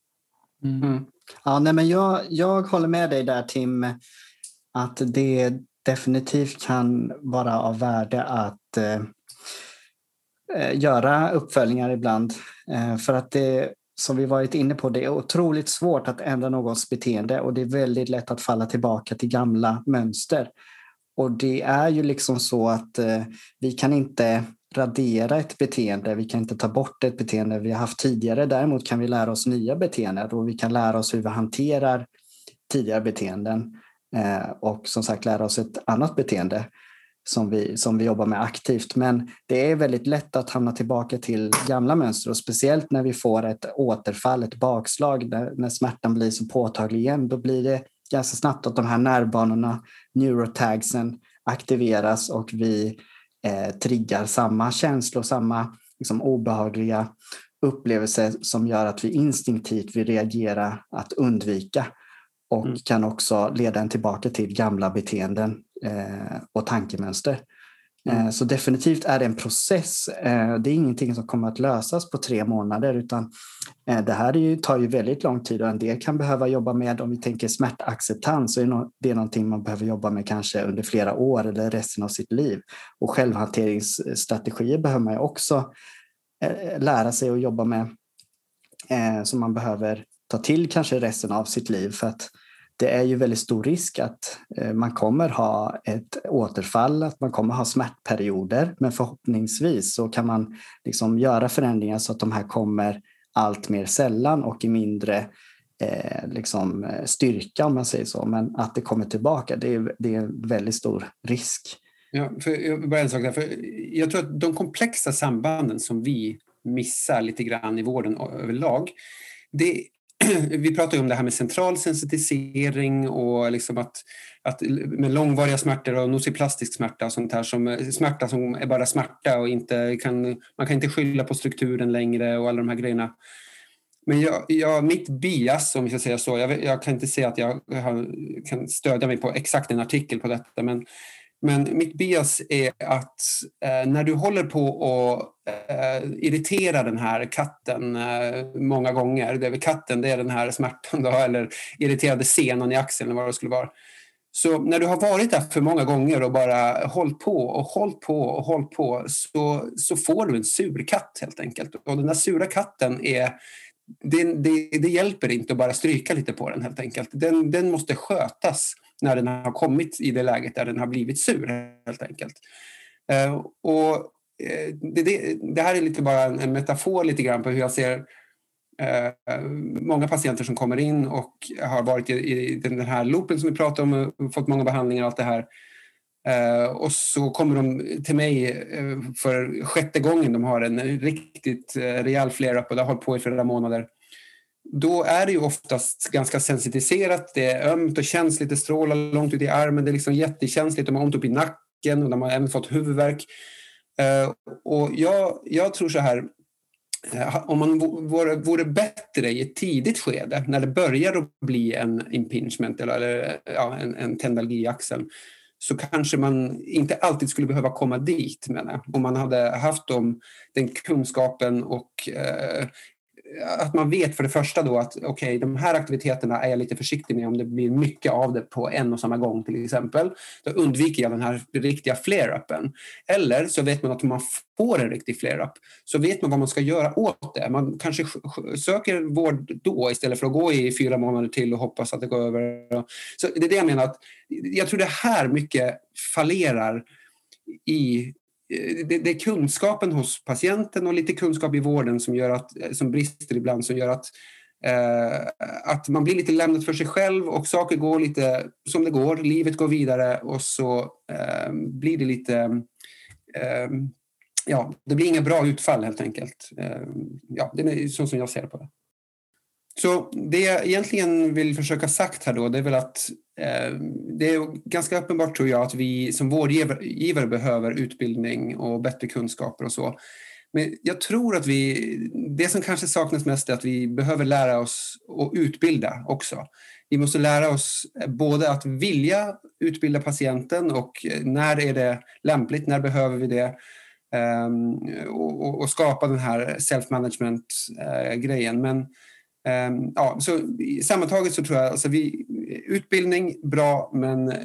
Mm. mm. Ja, nej, men jag, jag håller med dig där Tim, att det definitivt kan vara av värde att eh, eh, göra uppföljningar ibland. Eh, för att det, som vi varit inne på, det är otroligt svårt att ändra någons beteende och det är väldigt lätt att falla tillbaka till gamla mönster. Och det är ju liksom så att eh, vi kan inte radera ett beteende, vi kan inte ta bort ett beteende vi har haft tidigare. Däremot kan vi lära oss nya beteenden och vi kan lära oss hur vi hanterar tidigare beteenden eh, och som sagt lära oss ett annat beteende som vi, som vi jobbar med aktivt. Men det är väldigt lätt att hamna tillbaka till gamla mönster och speciellt när vi får ett återfall, ett bakslag, när, när smärtan blir så påtaglig igen, då blir det ganska snabbt att de här nervbanorna, neurotagsen, aktiveras och vi eh, triggar samma känslor, samma liksom, obehagliga upplevelser som gör att vi instinktivt vill reagera att undvika och mm. kan också leda en tillbaka till gamla beteenden eh, och tankemönster. Mm. Eh, så definitivt är det en process. Eh, det är ingenting som kommer att lösas på tre månader utan eh, det här ju, tar ju väldigt lång tid och en del kan behöva jobba med, om vi tänker smärtacceptans, så är det någonting man behöver jobba med kanske under flera år eller resten av sitt liv. Och självhanteringsstrategier behöver man ju också lära sig att jobba med som man behöver ta till kanske resten av sitt liv för att det är ju väldigt stor risk att eh, man kommer ha ett återfall, att man kommer ha smärtperioder. Men förhoppningsvis så kan man liksom göra förändringar så att de här kommer allt mer sällan och i mindre eh, liksom eh, styrka om man säger så. Men att det kommer tillbaka, det är, det är en väldigt stor risk. Ja, för, bara en sak där, för jag tror att de komplexa sambanden som vi missar lite grann i vården överlag, det vi pratar ju om det här med central sensitisering och liksom att, att med långvariga smärtor och nociplastisk smärta och sånt här som smärta som är bara smärta och inte kan, man kan inte skylla på strukturen längre och alla de här grejerna. Men jag, jag, mitt bias, om vi ska säga så, jag, jag kan inte säga att jag har, kan stödja mig på exakt en artikel på detta, men men mitt bias är att eh, när du håller på att eh, irritera den här katten eh, många gånger, det är katten det är den här smärtan då, [laughs] eller irriterade senan i axeln eller vad det skulle vara. Så när du har varit där för många gånger och bara hållit på och hållit på och hållit på så, så får du en sur katt helt enkelt. Och den där sura katten är det, det, det hjälper inte att bara stryka lite på den helt enkelt. Den, den måste skötas när den har kommit i det läget där den har blivit sur helt enkelt. Eh, och eh, det, det, det, här är lite bara en metafor lite grann på hur jag ser eh, många patienter som kommer in och har varit i, i den här loopen som vi pratade om och fått många behandlingar och allt det här. Eh, och så kommer de till mig för sjätte gången de har en riktigt rejäl flare-up och det har hållit på i flera månader då är det ju oftast ganska sensitiserat. Det är ömt och känsligt, det strålar långt ut i armen, det är liksom jättekänsligt, de har ont upp i nacken och de har även fått huvudvärk. Eh, och jag, jag tror så här, eh, om man vore, vore, bättre i ett tidigt skede, när det börjar att bli en impingement eller, eller ja, en, en tendalgi i axeln, så kanske man inte alltid skulle behöva komma dit, menar jag. Om man hade haft dem, den kunskapen och eh, att man vet för det första då att okej, okay, de här aktiviteterna är jag lite försiktig med om det blir mycket av det på en och samma gång till exempel. Då undviker jag den här riktiga flare-upen. Eller så vet man att om man får en riktig flare-up så vet man vad man ska göra åt det. Man kanske söker vård då istället för att gå i fyra månader till och hoppas att det går över. Så det är det jag menar att jag tror det här mycket fallerar i Eh, det, det, är kunskapen hos patienten och lite kunskap i vården som, gör att, eh, som brister ibland som gör att, eh, att man blir lite lämnad för sig själv och saker går lite som det går. Livet går vidare och så eh, blir det lite... Eh, ja, det blir inga bra utfall helt enkelt. Eh, ja, det är så som jag ser på det. Så det jag egentligen vill försöka sagt här då, det är väl att eh, det är ganska uppenbart tror jag att vi som vårdgivare behöver utbildning och bättre kunskaper och så. Men jag tror att vi, det som kanske saknas mest är att vi behöver lära oss att utbilda också. Vi måste lära oss både att vilja utbilda patienten och eh, när är det lämpligt, när behöver vi det? Um, och, och, skapa den här self-management-grejen. Eh, uh, Men Ehm, ja, så sammantaget så tror jag alltså vi, utbildning bra, men eh,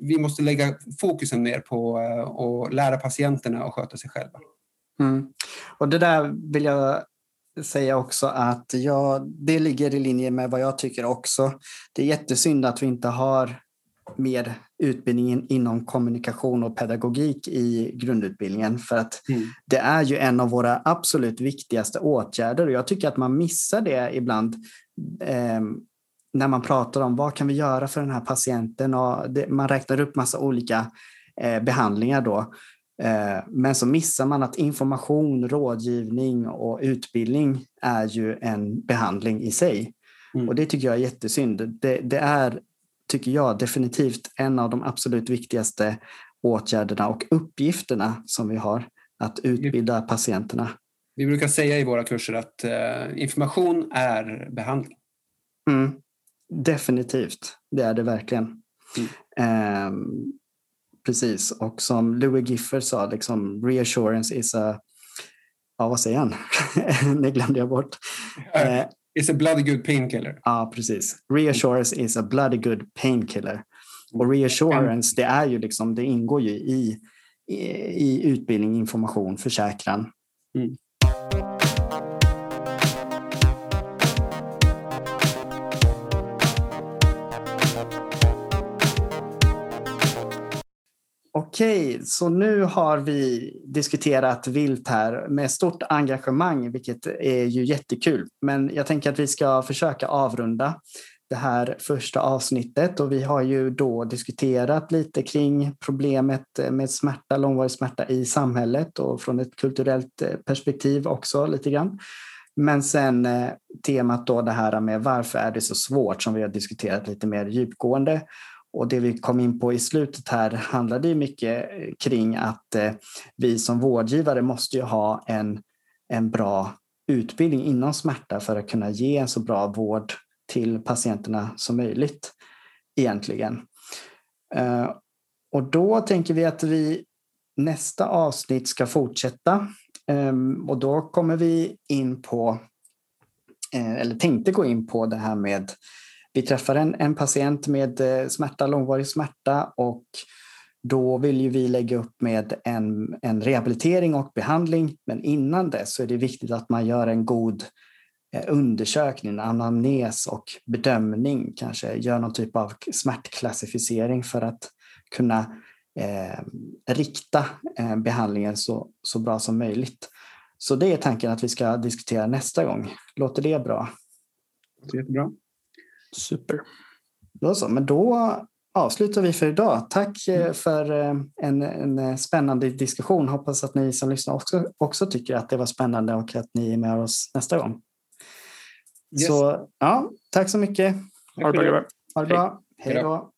vi måste lägga fokusen mer på eh, att lära patienterna att sköta sig själva. Mm. Och det där vill jag säga också att ja, det ligger i linje med vad jag tycker också. Det är jättesynd att vi inte har mer utbildningen inom kommunikation och pedagogik i grundutbildningen för att mm. det är ju en av våra absolut viktigaste åtgärder och jag tycker att man missar det ibland eh, när man pratar om vad kan vi göra för den här patienten och det, man räknar upp massa olika eh, behandlingar då. Eh, men så missar man att information, rådgivning och utbildning är ju en behandling i sig. Mm. Och det tycker jag är jättesynd. Det, det är tycker jag definitivt en av de absolut viktigaste åtgärderna och uppgifterna som vi har att utbilda patienterna. Vi brukar säga i våra kurser att eh, information är behandling. Mm, definitivt, det är det verkligen. Mm. Eh, precis, och som Louis Giffer sa, liksom, reassurance is a... Ja, vad säger han? [laughs] det glömde jag bort. Eh, It's a bloody good painkiller. Ja, precis. Reassurance is a bloody good painkiller. Och reassurance, det är ju liksom, det ingår ju i, i, i utbildning, information, försäkran. Mm. Okej, så nu har vi diskuterat vilt här med stort engagemang, vilket är ju jättekul. Men jag tänker att vi ska försöka avrunda det här första avsnittet och vi har ju då diskuterat lite kring problemet med smärta, långvarig smärta i samhället och från ett kulturellt perspektiv också lite grann. Men sen eh, temat då det här med varför är det så svårt som vi har diskuterat lite mer djupgående och det vi kom in på i slutet här handlade ju mycket eh, kring att eh, vi som vårdgivare måste ju ha en, en bra utbildning inom smärta för att kunna ge en så bra vård till patienterna som möjligt egentligen. Eh, och då tänker vi att vi nästa avsnitt ska fortsätta ehm, och då kommer vi in på, eller tänkte gå in på det här med vi träffar en, en patient med eh, smärta, långvarig smärta och då vill ju vi lägga upp med en, en rehabilitering och behandling. Men innan det så är det viktigt att man gör en god eh, undersökning, anamnes och bedömning, kanske gör någon typ av smärtklassificering för att kunna eh, rikta eh, behandlingen så, så bra som möjligt. Så det är tanken att vi ska diskutera nästa gång. Låter det bra? Jättebra. Super. Då så, men då avslutar vi för idag. Tack eh, mm. för eh, en, en eh, spännande diskussion. Hoppas att ni som lyssnar också, också tycker att det var spännande och att ni är med oss nästa gång. Yes. Så ja, tack så mycket. Ha det bra. Ha det bra. Hej då.